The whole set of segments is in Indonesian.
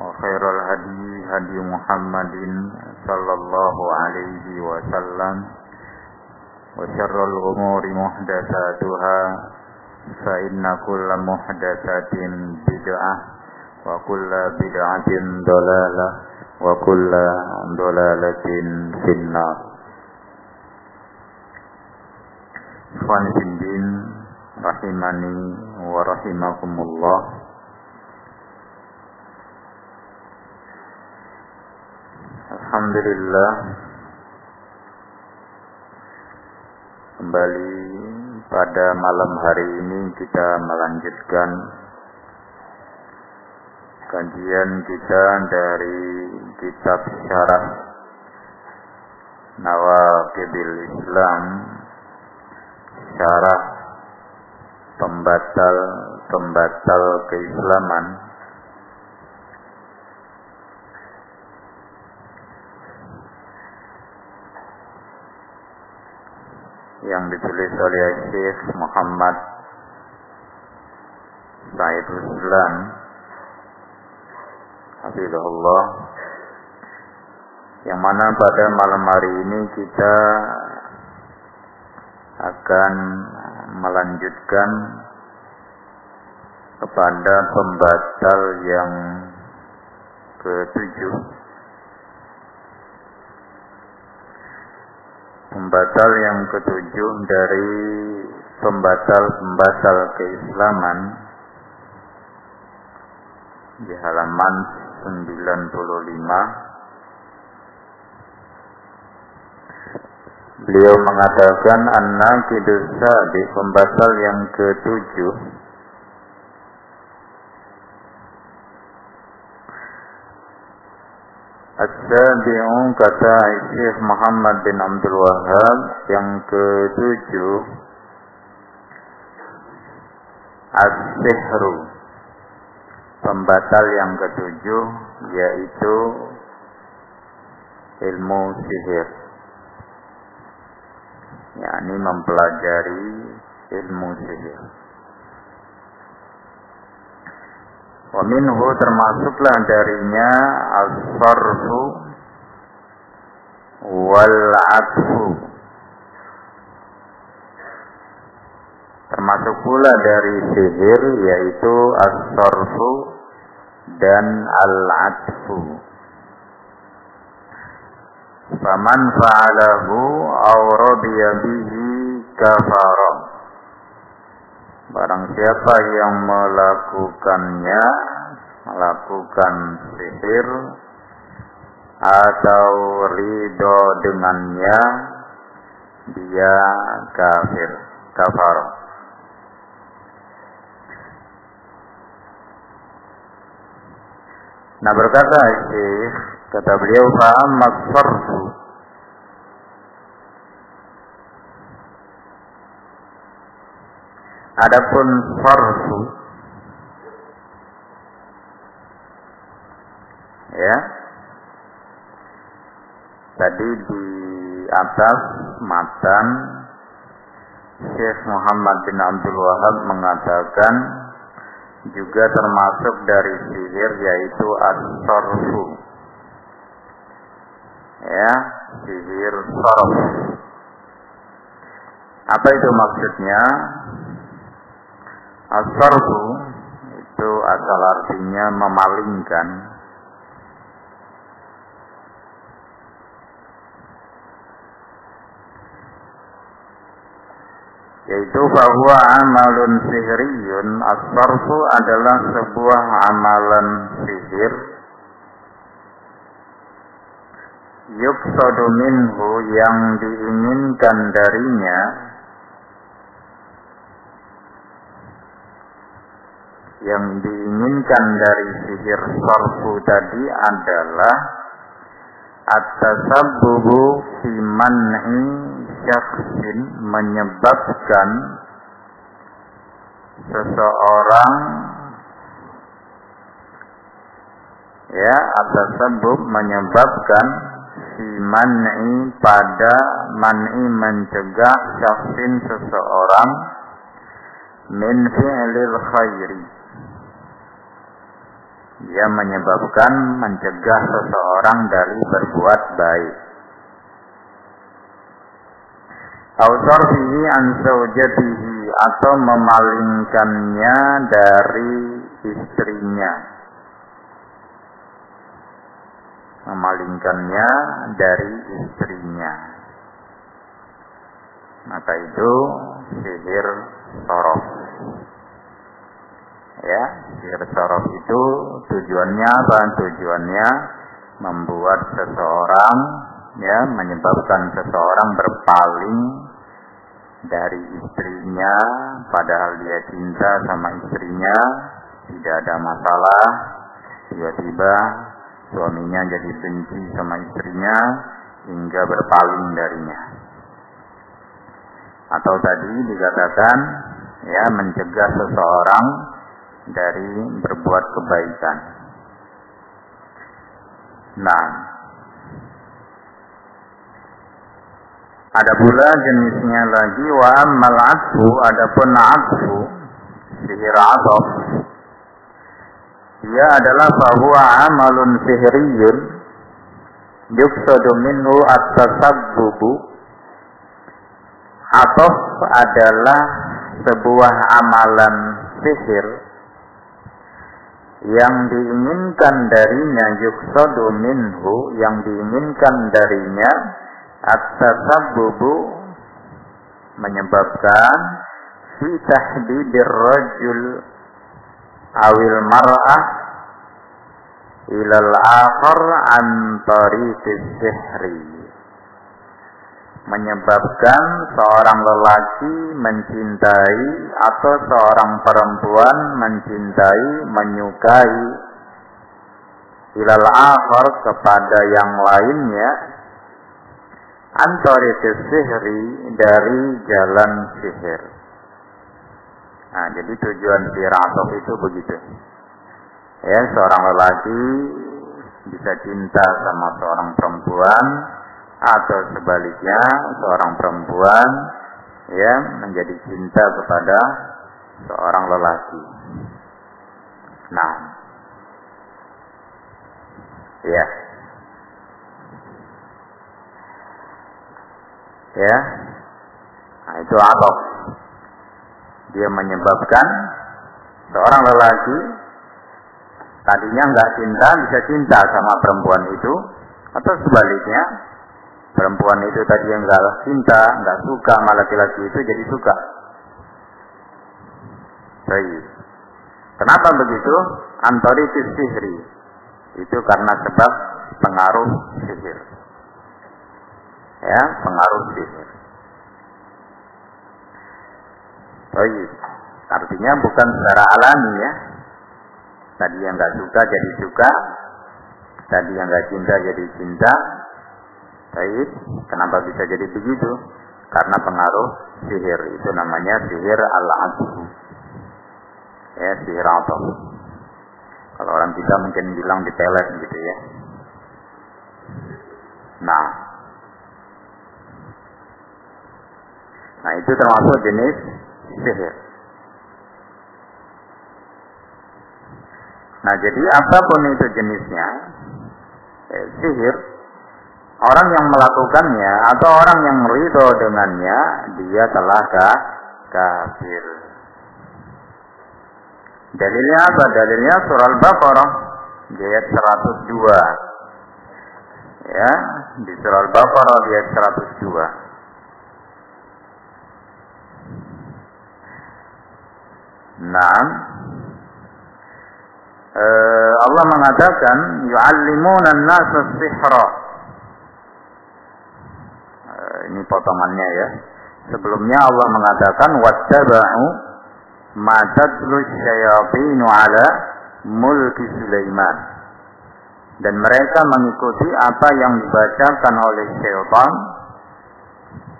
وخير الهدي هدي محمد صلى الله عليه وسلم وشر الأمور محدثاتها فإن كل محدثة بدعة وكل بدعة ضلالة وكل ضلالة في النار Ikhwan Fiddin Rahimani wa rahimakumullah Alhamdulillah. Kembali pada malam hari ini kita melanjutkan Kajian kita dari kitab syarah Nawaqibil Islam Syarah Pembatal-pembatal keislaman yang ditulis oleh Syekh Muhammad Said Ruslan Hafizullah yang mana pada malam hari ini kita akan melanjutkan kepada pembatal yang ketujuh Pembatal yang ketujuh dari pembatal-pembatal keislaman di halaman 95 Beliau mengatakan anak kidusa di pembatal yang ketujuh As-sabi'u kata Syekh Muhammad bin Abdul Wahab yang ketujuh. As-sihru Pembatal yang ketujuh yaitu ilmu sihir. Yakni mempelajari ilmu sihir Wa minhu termasuklah darinya as-sarfu wal atfu. Termasuk pula dari sihir yaitu as-sarfu dan al-atfu. Faman fa'alahu aw bihi kafara. Barang siapa yang melakukannya, melakukan sihir atau ridho dengannya, dia kafir, kafar. Nah berkata Syekh, kata beliau, fa'amma sarfu Adapun farsu ya tadi di atas matan Syekh Muhammad bin Abdul Wahab mengatakan juga termasuk dari sihir yaitu as-sarfu. Ya, sihir sarf. Apa itu maksudnya? As-sarfu itu asal artinya memalingkan yaitu bahwa amalun sihriyun as-sarfu adalah sebuah amalan sihir. Yuksadu minhu yang diinginkan darinya. Yang diinginkan dari sihir sarfu tadi adalah at-tasabbubu fi syakhsin menyebabkan seseorang ya at-tasabbub menyebabkan fi man'i pada man'i mencegah syakhsin seseorang min fi'lil khairi dia menyebabkan mencegah seseorang dari berbuat baik. Ausarfihi an zaujatihi atau memalingkannya dari istrinya. Memalingkannya dari istrinya. Maka itu sihir sorof ya sihir sorof itu tujuannya apa tujuannya membuat seseorang ya menyebabkan seseorang berpaling dari istrinya padahal dia cinta sama istrinya tidak ada masalah tiba-tiba suaminya jadi benci sama istrinya hingga berpaling darinya atau tadi dikatakan ya mencegah seseorang dari berbuat kebaikan. Nah, ada pula jenisnya lagi wa ammal atfu adapun atfu sihir ataf dia adalah bahwa amalun sihriyun yuksadu minhu at-tasabbubu ataf adalah sebuah amalan sihir yang diinginkan darinya yuksadu minhu yang diinginkan darinya at-tasabbubu menyebabkan fi tahdidir rajul awil mar'ah ilal akhar an tariqis sihri. Menyebabkan seorang lelaki mencintai atau seorang perempuan mencintai, menyukai ilal akhar kepada yang lainnya antara sihri dari jalan sihir. Nah, jadi tujuan sihir itu begitu. Ya, seorang lelaki bisa cinta sama seorang perempuan, atau sebaliknya seorang perempuan ya menjadi cinta kepada seorang lelaki. Nah, ya, ya, nah, itu alok. Dia menyebabkan seorang lelaki tadinya nggak cinta bisa cinta sama perempuan itu atau sebaliknya perempuan itu tadi yang enggak cinta, enggak suka sama laki-laki itu jadi suka. Baik. Kenapa begitu? Antori sihri. Itu karena sebab pengaruh sihir. Ya, pengaruh sihir. Baik. Artinya bukan secara alami ya. Tadi yang enggak suka jadi suka, tadi yang enggak cinta jadi cinta, Baik, kenapa bisa jadi begitu? Karena pengaruh sihir itu namanya sihir al-adhu. Ya, sihir atau Kalau orang kita mungkin bilang di pelet gitu ya. Nah, Nah itu termasuk jenis sihir. Nah jadi apa pun itu jenisnya, eh, sihir, orang yang melakukannya atau orang yang ridho dengannya, dia telah kafir. Dalilnya apa? Dalilnya surah Al-Baqarah ayat 102. Ya, di surah Al-Baqarah ayat 102. Nah, uh, Allah mengatakan yu'allimuna an-nasa sihra. Uh, ini potongannya ya. Sebelumnya Allah mengatakan wattaba'u ma tatlu syayatinu ala mulki Sulaiman. Dan mereka mengikuti apa yang dibacakan oleh syaitan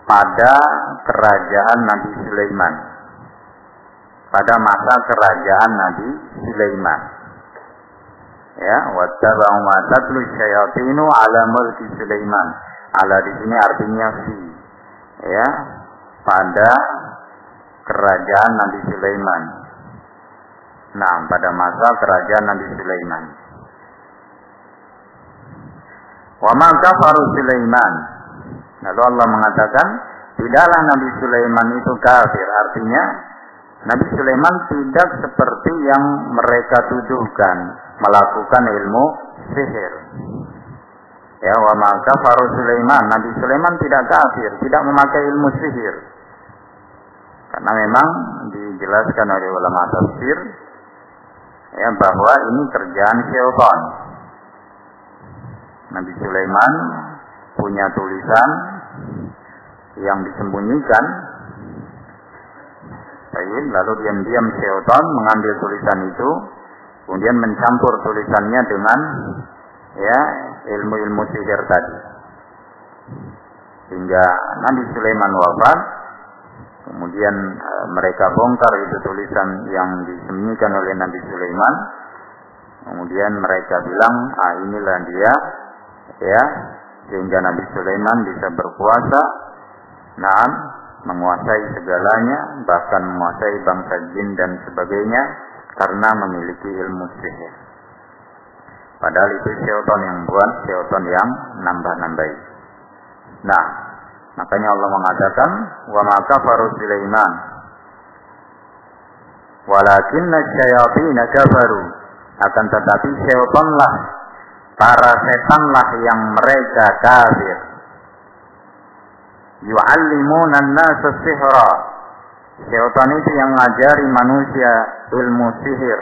pada kerajaan Nabi Sulaiman. Pada masa kerajaan Nabi Sulaiman. Ya, wattaba'u ma tatlu syayatinu ala mulki Sulaiman. Ala di sini artinya fi. Ya, pada kerajaan Nabi Sulaiman. Nah, pada masa kerajaan Nabi Sulaiman. Wa ma kafaru Sulaiman. Lalu Allah mengatakan, tidaklah Nabi Sulaiman itu kafir. Artinya, Nabi Sulaiman tidak seperti yang mereka tuduhkan melakukan ilmu sihir. Ya, wa ma kafaru Sulaiman. Nabi Sulaiman tidak kafir, tidak memakai ilmu sihir. Karena memang dijelaskan oleh ulama tafsir ya bahwa ini kerjaan syaitan. Nabi Sulaiman punya tulisan yang disembunyikan. Baik, lalu diam-diam syaitan mengambil tulisan itu, kemudian mencampur tulisannya dengan ya ilmu-ilmu sihir tadi. Hingga Nabi Sulaiman wafat, kemudian e, mereka bongkar itu tulisan yang disembunyikan oleh Nabi Sulaiman. Kemudian mereka bilang, ah inilah dia, ya, sehingga Nabi Sulaiman bisa berkuasa, nah, menguasai segalanya, bahkan menguasai bangsa jin dan sebagainya, karena memiliki ilmu sihir. Padahal itu syaitan yang buat, syaitan yang nambah-nambahi. Nah, makanya Allah mengatakan, "Wa ma kafaru Sulaiman, walakinna syayatin kafaru." Akan tetapi syaitanlah, para setanlah yang mereka kafir. Yu'allimuna an-nasa sihra. Syaitan itu yang ngajari manusia ilmu sihir.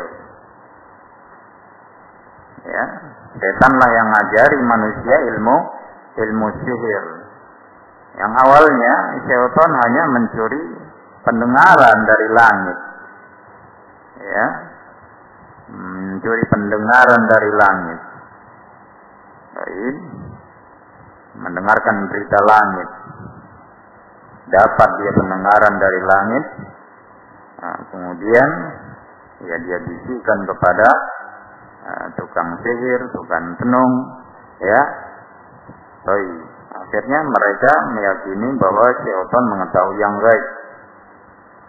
Ya setanlah yang ngajari manusia ilmu ilmu sihir. Yang awalnya syaitan hanya mencuri pendengaran dari langit. Ya mencuri pendengaran dari langit. Baik mendengarkan berita langit dapat dia pendengaran dari langit nah, kemudian ya dia bisikan kepada uh, tukang sihir, tukang tenung, ya. Baik. Akhirnya mereka meyakini bahwa syaitan mengetahui yang baik.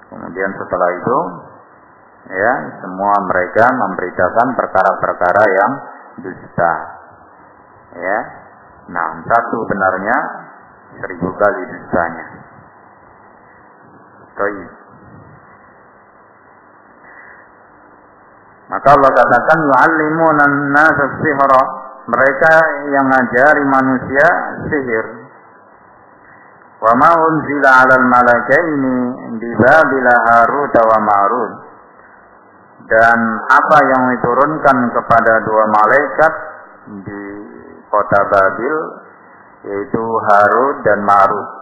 Kemudian setelah itu, ya, semua mereka memberitakan perkara-perkara yang dusta. Ya. Nah, satu benarnya seribu kali dustanya. Baik. Maka Allah katakan yu'allimuna an-nasa sihra. Mereka yang ngajari manusia sihir. Wa ma unzila 'alal malakaini di Babil Harut wa Marut. Dan apa yang diturunkan kepada dua malaikat di kota Babil yaitu Harut dan Marut.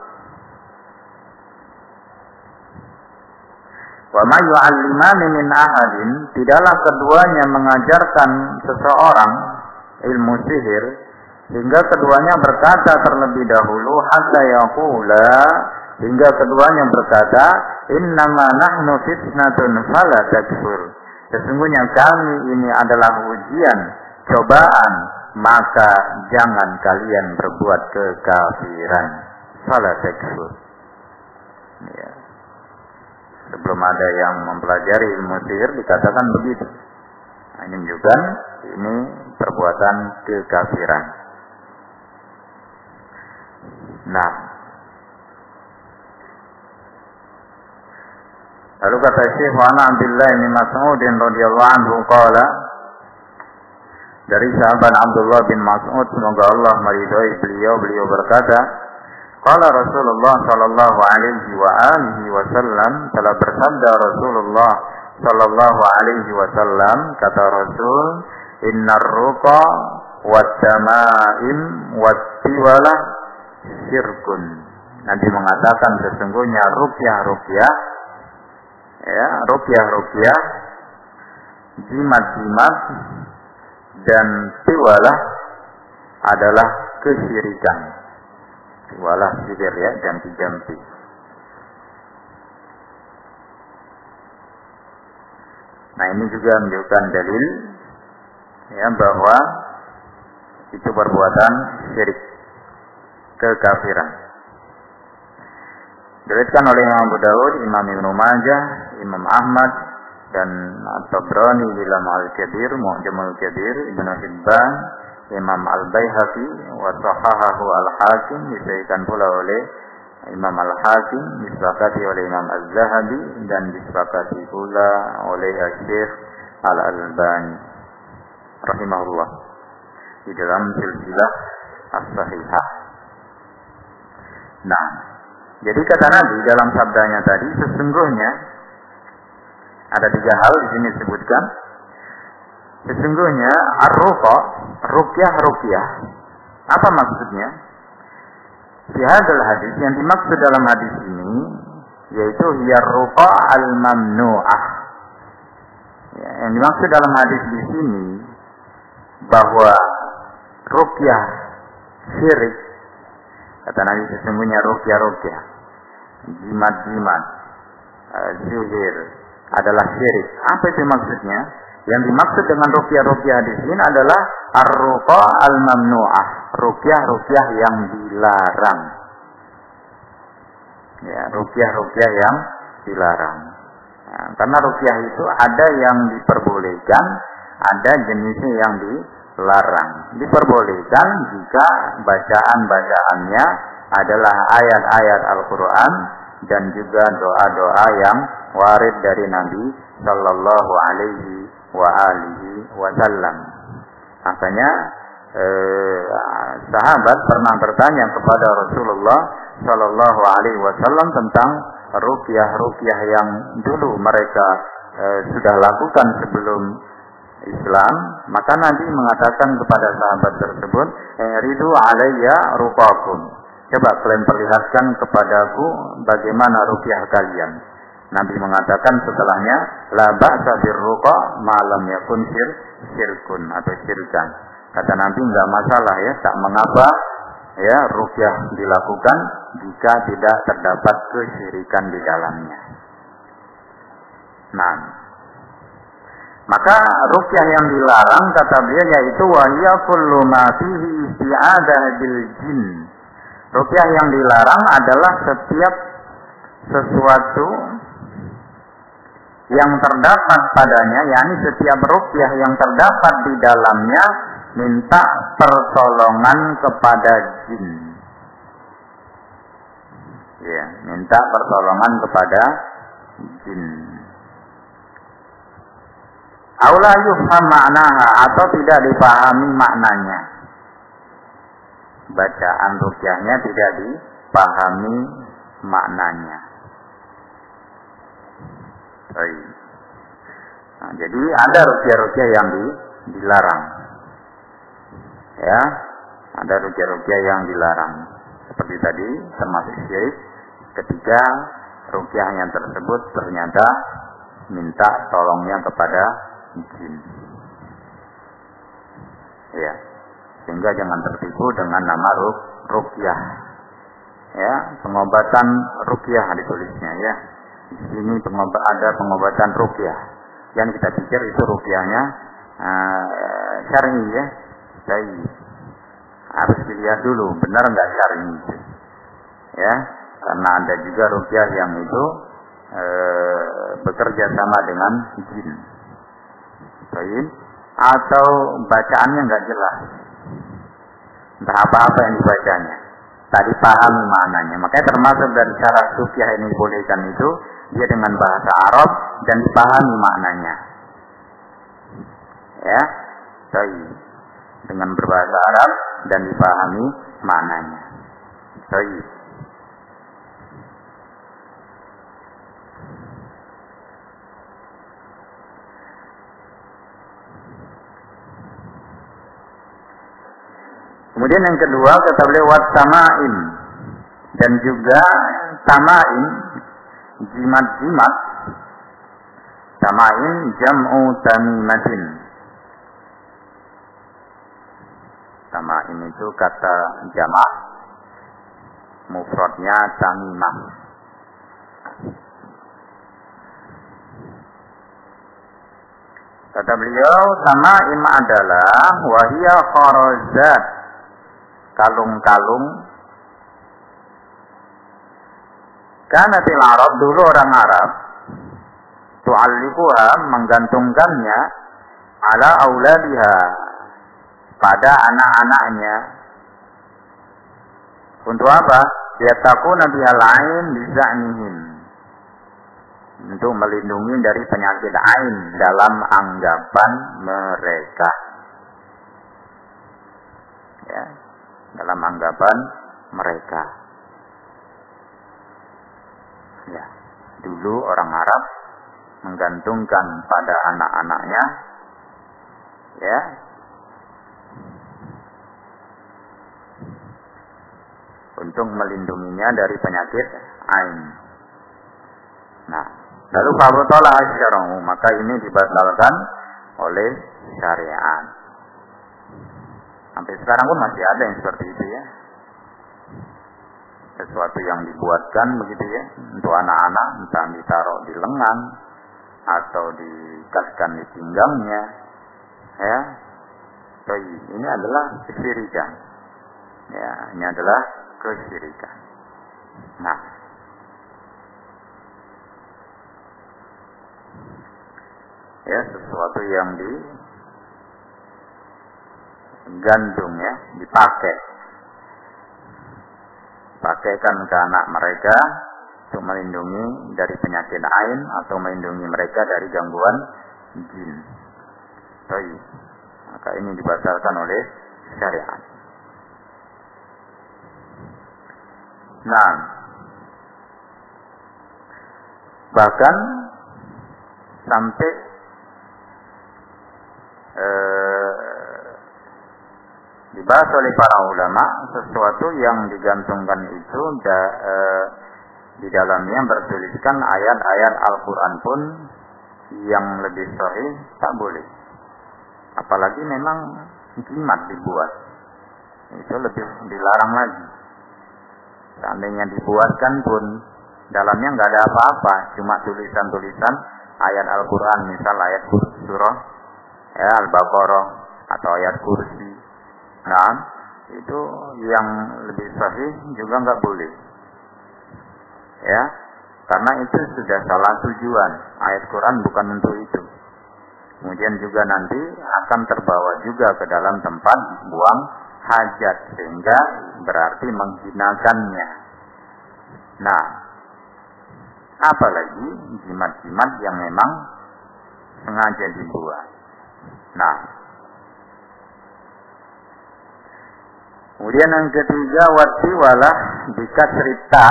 Wa tidaklah keduanya mengajarkan seseorang ilmu sihir hingga keduanya berkata terlebih dahulu hatta hingga keduanya berkata innama nahnu fitnatun fala takfur. Sesungguhnya kami ini adalah ujian, cobaan, maka jangan kalian berbuat kekafiran. Fala takfur. Ya. Sebelum ada yang mempelajari ilmu sihir dikatakan begitu. Nah, ini menunjukkan ini perbuatan kekafiran. Nah, Lalu kata Syekh wa ana Abdullah bin Mas'ud radhiyallahu anhu qala dari sahabat Abdullah bin Mas'ud semoga Allah meridhai beliau beliau berkata Qala Rasulullah sallallahu alaihi wa alihi wasallam telah bersabda Rasulullah sallallahu alaihi wasallam kata Rasul innar ruqa wat tamaim wat tiwala syirkun. Nabi mengatakan sesungguhnya rukyah-rukyah ya rukyah-rukyah jimat-jimat dan tiwalah adalah kesyirikan tiwalah sihir ya jampi-jampi nah ini juga menunjukkan dalil ya bahwa itu perbuatan syirik kekafiran. Diriwayatkan oleh Imam Abu Dawud, Imam Ibnu Majah, Imam Ahmad dan At-Tabrani dalam Al-Kabir, Mu'jam Al-Kabir, Ibnu Hibban, Imam Al-Baihaqi wa sahahahu Al-Hakim disebutkan pula oleh Imam Al-Hakim disepakati oleh Imam Az-Zahabi dan disepakati pula oleh Syekh Al-Albani rahimahullah di dalam silsilah as-sahihah. Nah, jadi kata Nabi dalam sabdanya tadi sesungguhnya ada tiga hal di sini disebutkan. Sesungguhnya ar-ruqa, ruqyah ruqyah. Apa maksudnya? Di hadal hadis yang dimaksud dalam hadis ini yaitu hiya ruqa al-mamnu'ah. Ya, yang dimaksud dalam hadis di sini bahwa ruqyah syirik kata Nabi sesungguhnya ruqyah ruqyah jimat-jimat, uh, sihir adalah syirik. Apa itu maksudnya? Yang dimaksud dengan rukyah-rukyah di sini adalah ar-ruqa al-mamnu'ah, rukyah-rukyah yang dilarang. Ya, rukyah-rukyah yang dilarang. Nah, karena rukyah itu ada yang diperbolehkan, ada jenisnya yang dilarang. Diperbolehkan jika bacaan-bacaannya adalah ayat-ayat Al-Quran dan juga doa-doa yang warid dari Nabi Shallallahu Alaihi wa alihi Wasallam. Makanya eh, sahabat pernah bertanya kepada Rasulullah Shallallahu Alaihi Wasallam tentang rukyah-rukyah yang dulu mereka eh, sudah lakukan sebelum Islam, maka Nabi mengatakan kepada sahabat tersebut, "Ridu alayya rupakum." Coba kalian perlihatkan kepadaku bagaimana rukyah kalian. Nabi mengatakan setelahnya, la ba'sa birruqa malam yakun sir sirkun atau sirkan. Kata Nabi enggak masalah ya, tak mengapa ya rukyah dilakukan jika tidak terdapat kesyirikan di dalamnya. Nah, maka rukyah yang dilarang kata beliau yaitu wahya kullu ma fihi isti'adah bil jin Rukyah yang dilarang adalah setiap sesuatu yang terdapat padanya, yakni setiap rukyah yang terdapat di dalamnya minta pertolongan kepada jin. Ya, minta pertolongan kepada jin. Aula yufham maknaha atau tidak dipahami maknanya bacaan rukyahnya tidak dipahami maknanya. Baik. Nah, jadi ada rukyah-rukyah yang di, dilarang. Ya, ada rukyah-rukyah yang dilarang. Seperti tadi termasuk syirik ketika rukyahnya tersebut ternyata minta tolongnya kepada jin. Ya. Sehingga jangan tertipu dengan nama ruk, rukyah. Ya, pengobatan rukyah ditulisnya ya. Di sini pengobat, ada pengobatan rukyah. Yang kita pikir itu rukyahnya uh, syar'i ya. Jadi harus dilihat dulu benar nggak syar'i itu. Ya, Karena ada juga rukyah yang itu e, bekerja sama dengan jin. Baik. Atau bacaannya nggak jelas. Entah apa-apa yang dibacanya. Tadi paham maknanya. Makanya termasuk dari cara rukyah ini dibolehkan itu dia dengan bahasa Arab dan dipahami maknanya. Ya, baik. Dengan berbahasa Arab dan dipahami maknanya. Baik. Kemudian yang kedua kata beliau wat samain dan juga samain jimat-jimat. Samain jam'u tamimatin. Samain itu kata jamak mufradnya tamimah. Kata beliau, sama im adalah wahia kharozat kalung-kalung. Karena til Arab dulu orang Arab tu'allikuha menggantungkannya ala auladiha pada anak-anaknya. Untuk apa? Yatakuna bihal ain biza'nihim. Untuk melindungi dari penyakit ain dalam anggapan mereka. Ya, dalam anggapan mereka. Ya, dulu orang Arab menggantungkan pada anak-anaknya ya untuk melindunginya dari penyakit ain. Nah, lalu fabutalah syara'u, maka ini dibatalkan oleh syariat. Sampai sekarang pun masih ada yang seperti itu ya. Sesuatu yang dibuatkan begitu ya untuk anak-anak entah ditaruh di lengan atau dikasihkan di pinggangnya ya. So, ini adalah kesyirikan. Ya, ini adalah kesyirikan. Nah, ya sesuatu yang di gantung ya, dipakai. Pakaikan ke anak mereka untuk melindungi dari penyakit ain atau melindungi mereka dari gangguan jin. Baik. Maka ini dibatalkan oleh syariat. Nah, bahkan sampai eh, dibahas oleh para ulama sesuatu yang digantungkan itu da, eh, di dalamnya bertuliskan ayat-ayat Al-Quran pun yang lebih sahih tak boleh. Apalagi memang jimat dibuat. Itu lebih dilarang lagi. Seandainya dibuatkan pun dalamnya nggak ada apa-apa, cuma tulisan-tulisan ayat Al-Quran, misal ayat surah ya, Al-Baqarah atau ayat kursi. Nah, itu yang lebih sahih juga nggak boleh. Ya, karena itu sudah salah tujuan. Ayat Quran bukan untuk itu. Kemudian juga nanti akan terbawa juga ke dalam tempat buang hajat sehingga berarti menghinakannya. Nah, apalagi jimat-jimat yang memang sengaja dibuat. Nah, kemudian yang ketiga watiwalah cerita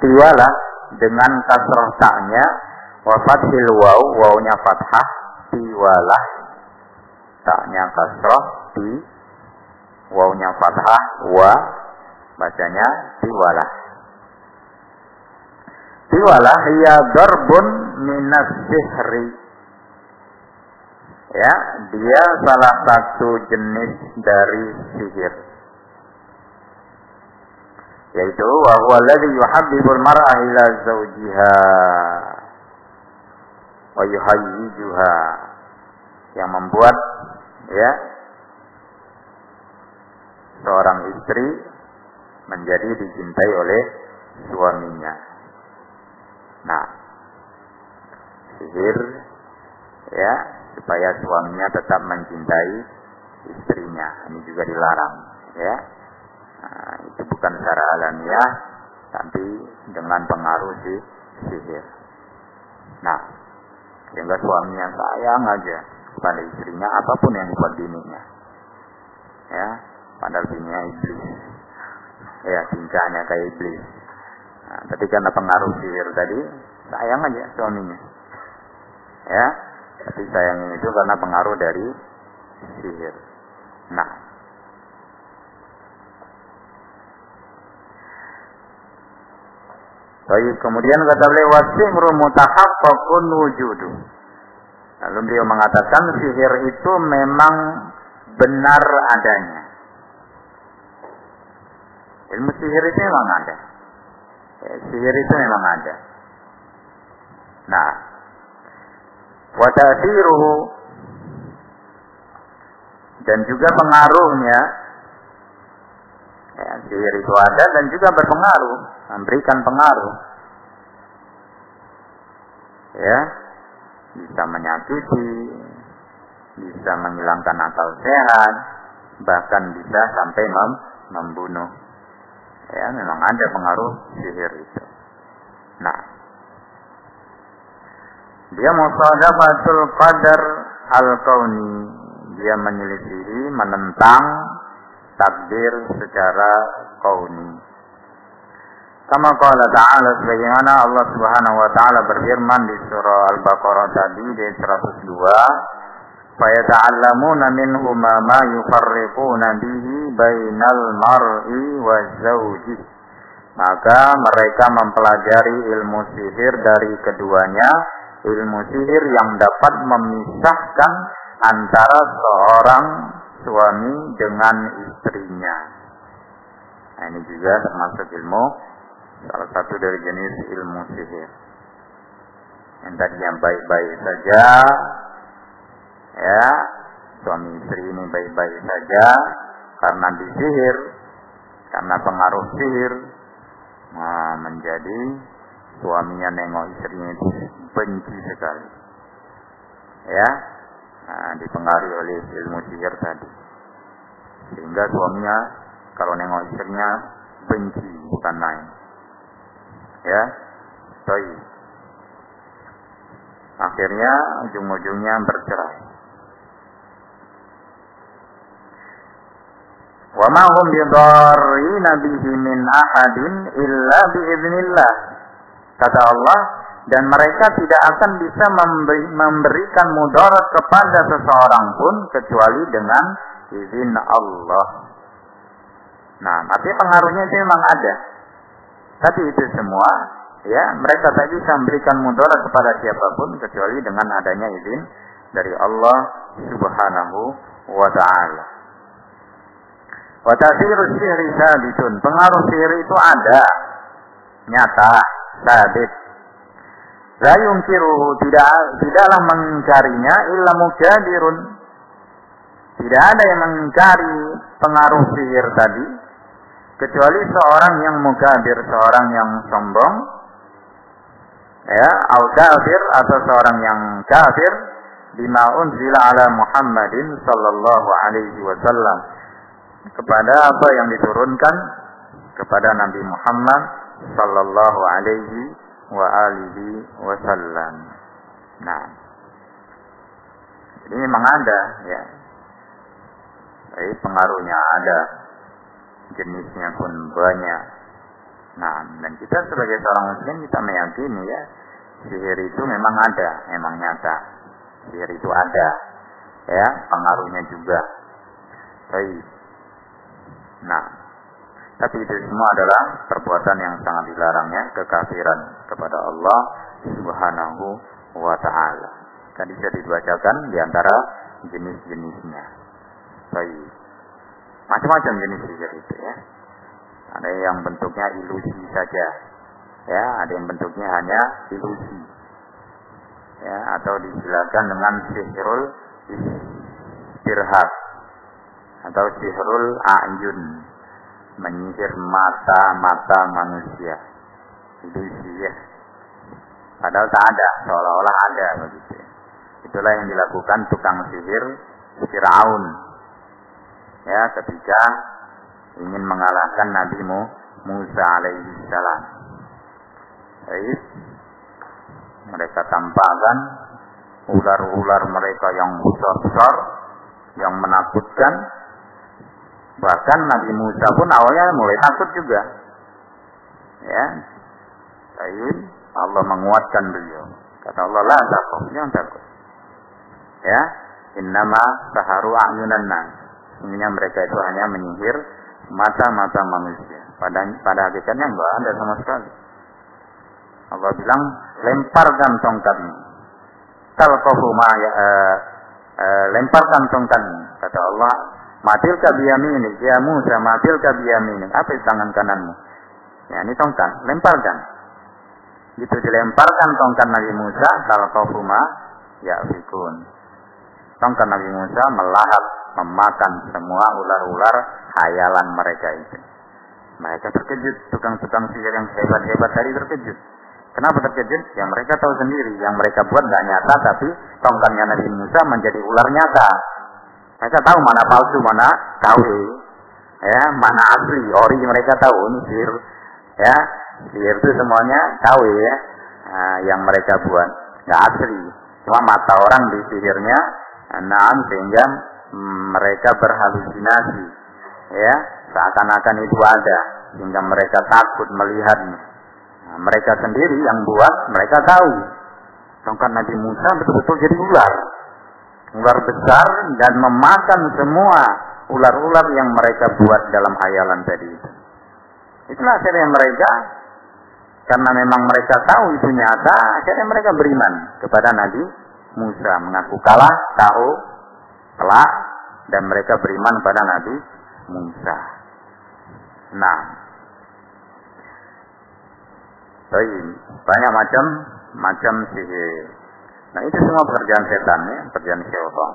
tiwala dengan kasroh taknya wafat waw wawnya fathah tiwalah. Taknya kasroh ti wawnya fathah wa bacanya tiwalah. Tiwalah ya darbun minas sihri. Ya dia salah satu jenis dari sihir yaitu wa huwa alladhi yuhabbibul mar'a ila zawjiha wa yuhayyijuha yang membuat ya seorang istri menjadi dicintai oleh suaminya. Nah, sihir ya supaya suaminya tetap mencintai istrinya. Ini juga dilarang, ya. Nah, itu bukan secara alamiah, tapi dengan pengaruh si sihir. Nah, sehingga suaminya sayang aja pada istrinya apa pun yang dibuat bininya. Ya, padahal bininya iblis. Ya, tingkahnya kayak iblis. Nah, tapi karena pengaruh sihir tadi, sayang aja suaminya. Ya, tapi sayangnya itu karena pengaruh dari sihir. Nah, Baik, kemudian kata beliau wasihru mutahaqqaqun wujudu. Lalu beliau mengatakan sihir itu memang benar adanya. Ilmu sihir itu memang ada. Ya, sihir itu memang ada. Nah, wa dan juga pengaruhnya ya, sihir itu ada dan juga berpengaruh, memberikan pengaruh. Ya, bisa menyakiti, bisa menghilangkan akal sehat, bahkan bisa sampai mem membunuh. Ya, memang ada pengaruh sihir itu. Nah, dia musadafatul qadar al-kauni. Dia menyelisihi, menentang takdir secara kauni. Kama qala ta'ala sebagaimana Allah Subhanahu wa taala berfirman di surah Al-Baqarah tadi di 102 fayata'allamuna minhuma ma yufarriquna bihi bainal mar'i wa zawji maka mereka mempelajari ilmu sihir dari keduanya ilmu sihir yang dapat memisahkan antara seorang suami dengan istrinya. Nah, ini juga termasuk ilmu salah satu dari jenis ilmu sihir. Yang tadi yang baik-baik saja, ya suami istri ini baik-baik saja karena disihir, karena pengaruh sihir, nah, menjadi suaminya nengok istrinya benci sekali. Ya, nah, dipengaruhi oleh ilmu sihir tadi. Sehingga suaminya kalau nengok istrinya benci bukan lain. Ya, baik. Akhirnya ujung-ujungnya bercerai. Wa ma hum bidarrina bihi min ahadin illa biiznillah. Kata Allah, dan mereka tidak akan bisa memberi, memberikan mudarat kepada seseorang pun kecuali dengan izin Allah. Nah, tapi pengaruhnya itu memang ada. Tapi itu semua, ya, mereka tak bisa memberikan mudarat kepada siapa pun kecuali dengan adanya izin dari Allah Subhanahu wa taala. Wa ta'thiru sihri sabitun. Pengaruh sihir itu ada. Nyata, sabit La yungkiruhu tidak tidaklah mengingkarinya illa mujadirun. Tidak ada yang mengingkari pengaruh sihir tadi kecuali seorang yang mukadir, seorang yang sombong. Ya, al kafir atau seorang yang kafir. Bima unzila ala Muhammadin sallallahu alaihi wasallam. Kepada apa yang diturunkan? Kepada Nabi Muhammad sallallahu alaihi wa alihi wasallam. Nah, ini memang ada ya. Jadi pengaruhnya ada, jenisnya pun banyak. Nah, dan kita sebagai seorang muslim kita meyakini ya, sihir itu memang ada, memang nyata. Sihir itu ada, ya, pengaruhnya juga. Baik. Nah, tapi itu semua adalah perbuatan yang sangat dilarangnya kekafiran kepada Allah Subhanahu wa taala. Tadi sudah dibacakan di antara jenis-jenisnya. Baik. Macam-macam jenis sihir itu ya. Ada yang bentuknya ilusi saja. Ya, ada yang bentuknya hanya ilusi. Ya, atau disilakan dengan sihirul istirhab atau sihirul ayun menyihir mata-mata manusia. ilusi ya. Padahal tak ada, seolah-olah ada begitu. Itulah yang dilakukan tukang sihir Fir'aun. Ya, ketika ingin mengalahkan Nabi Musa alaihi salam. Baik. Mereka tampakkan ular-ular mereka yang besar-besar, yang menakutkan. Bahkan Nabi Musa pun awalnya mulai takut juga. Ya. Baik. Allah menguatkan beliau. Kata Allah, la takut, jangan takut. Ya, innama saharu a'yunan nas. Sesungguhnya mereka itu hanya menyihir mata-mata manusia. Pada pada hakikatnya enggak ada sama sekali. Allah bilang, lemparkan tongkatmu. Talqafu ma ya, uh, uh, lemparkan tongkatmu. Kata Allah, matil kabiyamini, ya Musa, matil kabiyamini. Apa di tangan kananmu? Ya, ini tongkat, lemparkan. Gitu dilemparkan tongkat Nabi Musa, talqafu ma ya fikun Tongkat Nabi Musa melahap, memakan semua ular-ular hayalan mereka itu. Mereka terkejut, tukang-tukang sihir yang hebat-hebat tadi terkejut. Kenapa terkejut? Ya mereka tahu sendiri, yang mereka buat tidak nyata, tapi tongkatnya Nabi Musa menjadi ular nyata. Mereka tahu mana palsu, mana KW, ya, mana asli, ori mereka tahu. Ini sihir, ya, sihir itu semuanya KW ya, nah, yang mereka buat, nggak asli. Cuma mata orang di sihirnya Naam sehingga mereka berhalusinasi. Ya seakan-akan itu ada. Sehingga mereka takut melihatnya. Nah, mereka sendiri yang buat mereka tahu. Tongkat Nabi Musa betul-betul jadi ular. Ular besar dan memakan semua ular-ular yang mereka buat dalam hayalan tadi itu. Itulah akhirnya mereka karena memang mereka tahu itu nyata, akhirnya mereka beriman kepada Nabi Musa mengaku kalah, tahu, telah, dan mereka beriman pada Nabi Musa. Nah, banyak macam macam sihir. Nah itu semua pekerjaan setan ya, pekerjaan syaitan.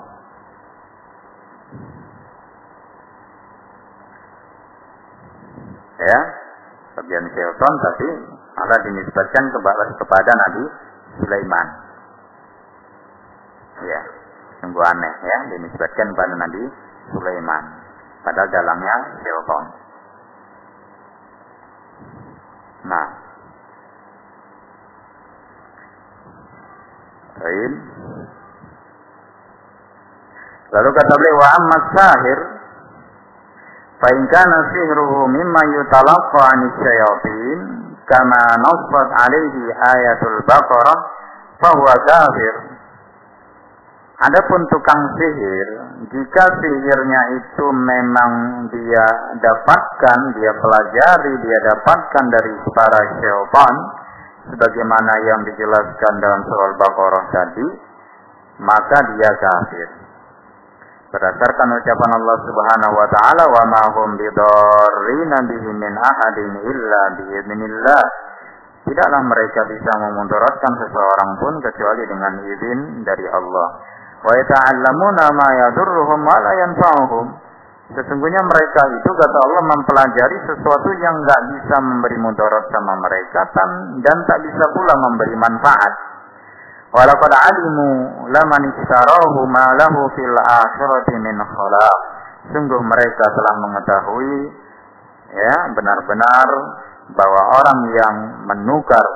Ya, pekerjaan syaitan tapi malah dinisbatkan kepada, kepada Nabi Sulaiman. Ya, sungguh aneh ya dinisbatkan pada Nabi Sulaiman. Padahal dalamnya syaitan. Nah, Baik. Lalu kata beliau wa amma sahir fa in kana sihruhu mimma yutalaqqa 'an syayatin kama nasbat 'alaihi ayatul baqarah fa huwa kafir Adapun tukang sihir, jika sihirnya itu memang dia dapatkan, dia pelajari, dia dapatkan dari para syaitan, sebagaimana yang dijelaskan dalam surah Al-Baqarah tadi, maka dia kafir. Berdasarkan ucapan Allah Subhanahu wa taala, "Wa ma hum bidarrina bihi min ahadin illa biidznillah." Tidaklah mereka bisa memudaratkan seseorang pun kecuali dengan izin dari Allah wa yata'allamuna ma yadurruhum wa la yanfa'uhum. Sesungguhnya mereka itu kata Allah mempelajari sesuatu yang enggak bisa memberi mudarat sama mereka dan tak bisa pula memberi manfaat. Walaqad alimu laman ishtarahu ma lahu fil akhirati min khalaq. Sungguh mereka telah mengetahui ya benar-benar bahwa orang yang menukar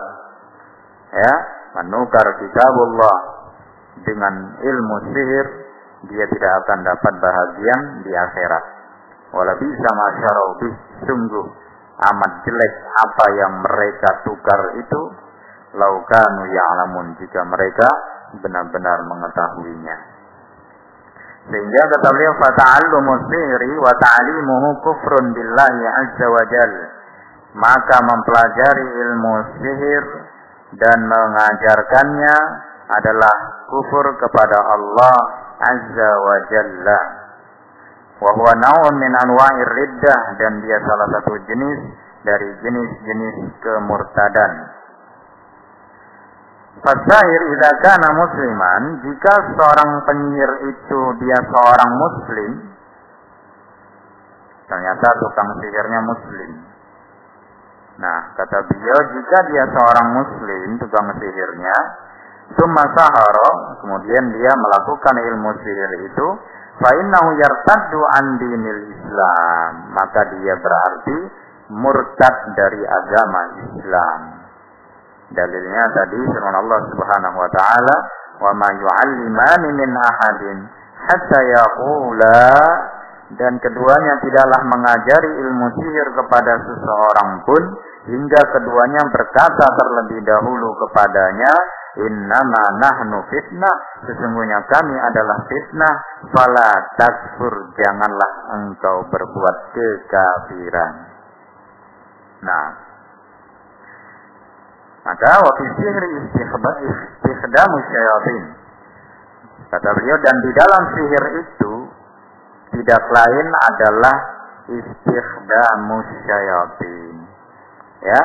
ya menukar kitabullah dengan ilmu sihir dia tidak akan dapat bahagian di akhirat. Walau bisa masyarakat sungguh amat jelek apa yang mereka tukar itu laukanu ya'lamun jika mereka benar-benar mengetahuinya. Sehingga kata beliau fata'allumu sihri wa ta'limuhu kufrun billahi azza wa jal. Maka mempelajari ilmu sihir dan mengajarkannya adalah kufur kepada Allah Azza wa Jalla. Wa huwa naun min anwa'ir riddah dan dia salah satu jenis dari jenis-jenis kemurtadan. Fasahir idza kana musliman, jika seorang penyihir itu dia seorang muslim, ternyata tukang sihirnya muslim. Nah, kata beliau, jika dia seorang muslim, tukang sihirnya, summa sahara, kemudian dia melakukan ilmu sihir itu, fa'innahu yartaddu an dinil Islam. Maka dia berarti murtad dari agama Islam. Dalilnya tadi firman Allah Subhanahu wa taala, "Wa ma yu'allimani min ahadin hatta yaqula dan keduanya tidaklah mengajari ilmu sihir kepada seseorang pun hingga keduanya berkata terlebih dahulu kepadanya innama nahnu fitnah. Sesungguhnya kami adalah fitnah. Fala takfur janganlah engkau berbuat kekafiran. Nah. Maka waktu sihir istikhdamu syayatin. Kata beliau dan di dalam sihir itu tidak lain adalah istikhdamu syayatin. Ya.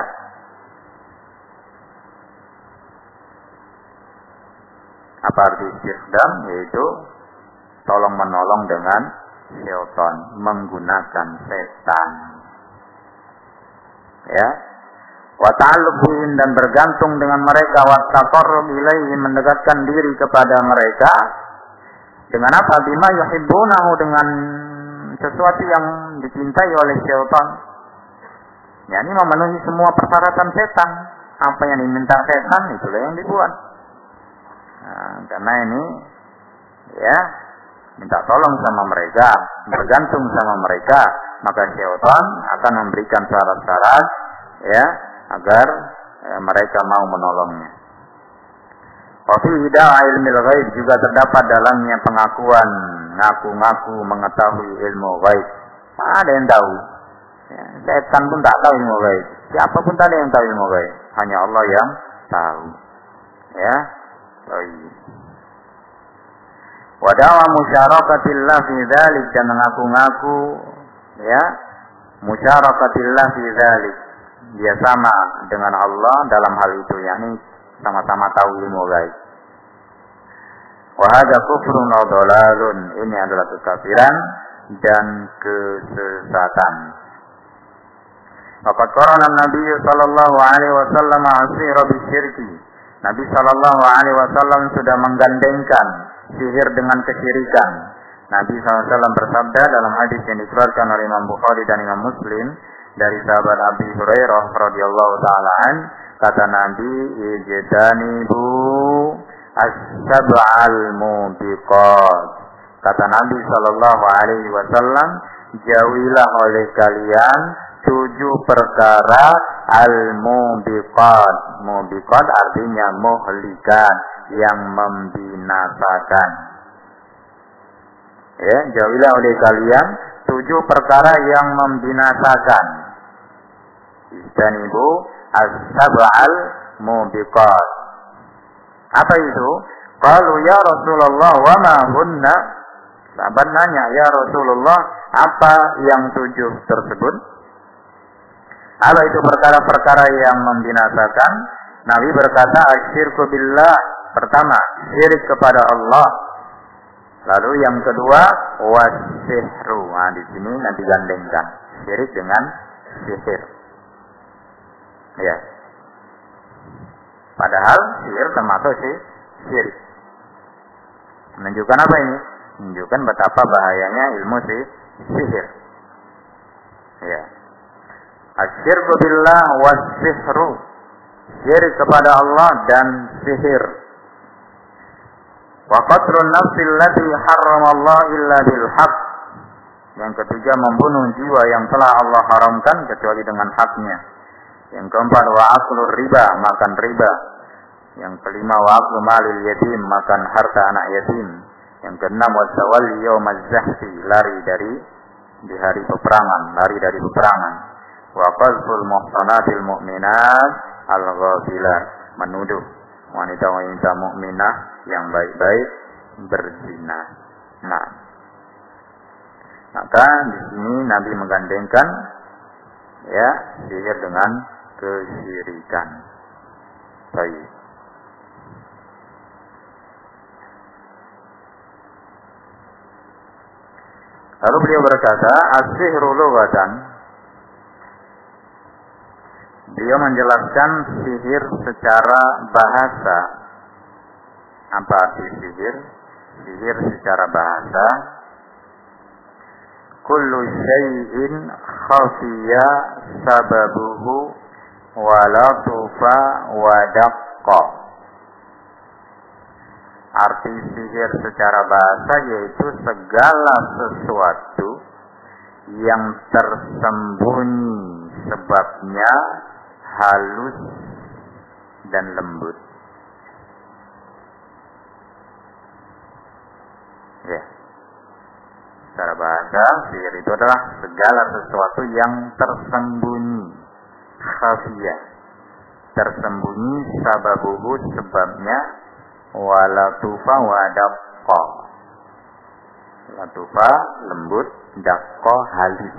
Apa arti istikhdam? Yaitu tolong menolong dengan syaitan, menggunakan setan. Ya. Wa dan bergantung dengan mereka wa taqarrub mendekatkan diri kepada mereka dengan apa? Bima yuhibbunahu dengan sesuatu yang dicintai oleh syaitan. Ya, ini memenuhi semua persyaratan setan. Apa yang diminta setan itulah yang dibuat. Nah, karena ini ya minta tolong sama mereka, bergantung sama mereka, maka syaitan akan memberikan syarat-syarat ya agar ya, mereka mau menolongnya. Wafi da'a ilmu ghaib juga terdapat dalamnya pengakuan ngaku-ngaku mengetahui ilmu ghaib. Ada yang tahu. Setan pun tak tahu ilmu ghaib. Siapa pun tak ada yang tahu ilmu ghaib. Hanya Allah yang tahu. Ya. Baik. Wadawa musyarakatilah fi dzalik dan mengaku-ngaku ya musyarakatilah fi dzalik. Dia sama dengan Allah dalam hal itu yakni sama-sama tahu ilmu gaib. Wahada kufrun dolalun. Ini adalah kekafiran dan kesesatan. Waqad qarana Nabi sallallahu alaihi wasallam asira bisyirki. Nabi sallallahu alaihi wasallam sudah menggandengkan sihir dengan kesyirikan. Nabi SAW bersabda dalam hadis yang dikeluarkan oleh Imam Bukhari dan Imam Muslim dari sahabat Abi Hurairah radhiyallahu taala Kata Nabi, "Ijtanibu as-sab'al mubiqat." Kata Nabi sallallahu alaihi wasallam, "Jauhilah oleh kalian tujuh perkara al-mubiqat." Mubiqat artinya muhlikat yang membinasakan. Ya, jauhilah oleh kalian tujuh perkara yang membinasakan. Istanibu as-sab'al mubiqat. Apa itu? Qalu ya Rasulullah wa ma hunna? Sahabat nanya, ya Rasulullah, apa yang tujuh tersebut? Apa itu perkara-perkara yang membinasakan? Nabi berkata, asyirku billah. Pertama, syirik kepada Allah. Lalu yang kedua, wasihru. Nah, di sini nanti gandengkan. Syirik dengan sihir. Ya. Padahal sihir termasuk sih syirik. Menunjukkan apa ini? Menunjukkan betapa bahayanya ilmu sih sihir. Ya. Asyirku billah was sihru. Syirik kepada Allah dan sihir. Wa qatlun nafsi allati Allah illa bil haq. Yang ketiga membunuh jiwa yang telah Allah haramkan kecuali dengan haknya. Yang keempat wa aklu riba, makan riba. Yang kelima wa aklu malil yatim, makan harta anak yatim. Yang keenam wa tawalli yaumaz zahfi, lari dari di hari peperangan, lari dari peperangan. Wa qazful muhsanatil mu'minat al-ghafilat, menuduh wanita-wanita mukminah yang baik-baik berzina. Nah, maka di sini Nabi menggandengkan ya sihir dengan kesyirikan. Baik. Lalu beliau berkata, as-sihru lughatan beliau menjelaskan sihir secara bahasa. Apa arti sihir? Sihir secara bahasa kullu syai'in khafiya sababuhu wa daqqa. Arti sihir secara bahasa yaitu segala sesuatu yang tersembunyi sebabnya halus dan lembut. Ya. Secara bahasa, sihir itu adalah segala sesuatu yang tersembunyi, khafiyah. Tersembunyi sababuhu sebabnya walatufa wadaqqa. Latufa lembut, dakko halus.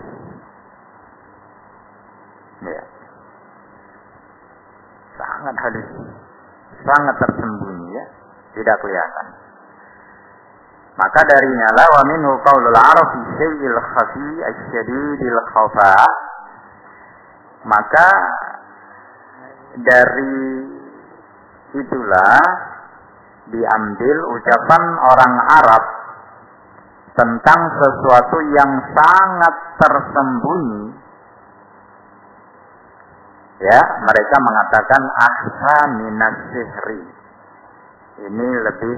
Ya. Sangat halus. Sangat tersembunyi ya. Tidak kelihatan. Maka darinya la wa minhu qaulul arab fi syai'il khafi asyadidil khafa. Maka dari itulah diambil ucapan orang Arab tentang sesuatu yang sangat tersembunyi ya mereka mengatakan ahsa minas sihri ini lebih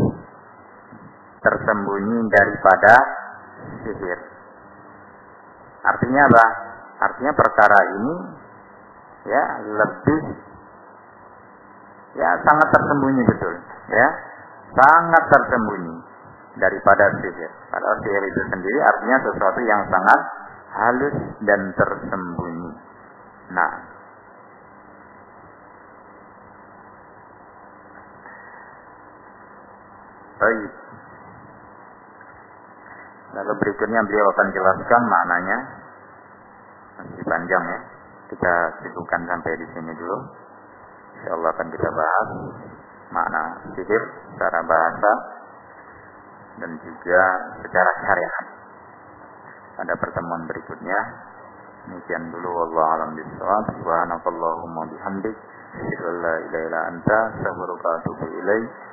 tersembunyi daripada sihir artinya apa artinya perkara ini ya lebih ya sangat tersembunyi betul ya sangat tersembunyi daripada sihir. Padahal sihir itu sendiri artinya sesuatu yang sangat halus dan tersembunyi. Nah, baik. Lalu berikutnya beliau akan jelaskan maknanya. Masih panjang ya. Kita sibukkan sampai di sini dulu. Insya Allah akan kita bahas makna sihir secara bahasa dan juga secara syariat. Pada pertemuan berikutnya, demikian dulu Allah alam bisawab. Subhanakallahumma bihamdik. Asyhadu an la ilaha.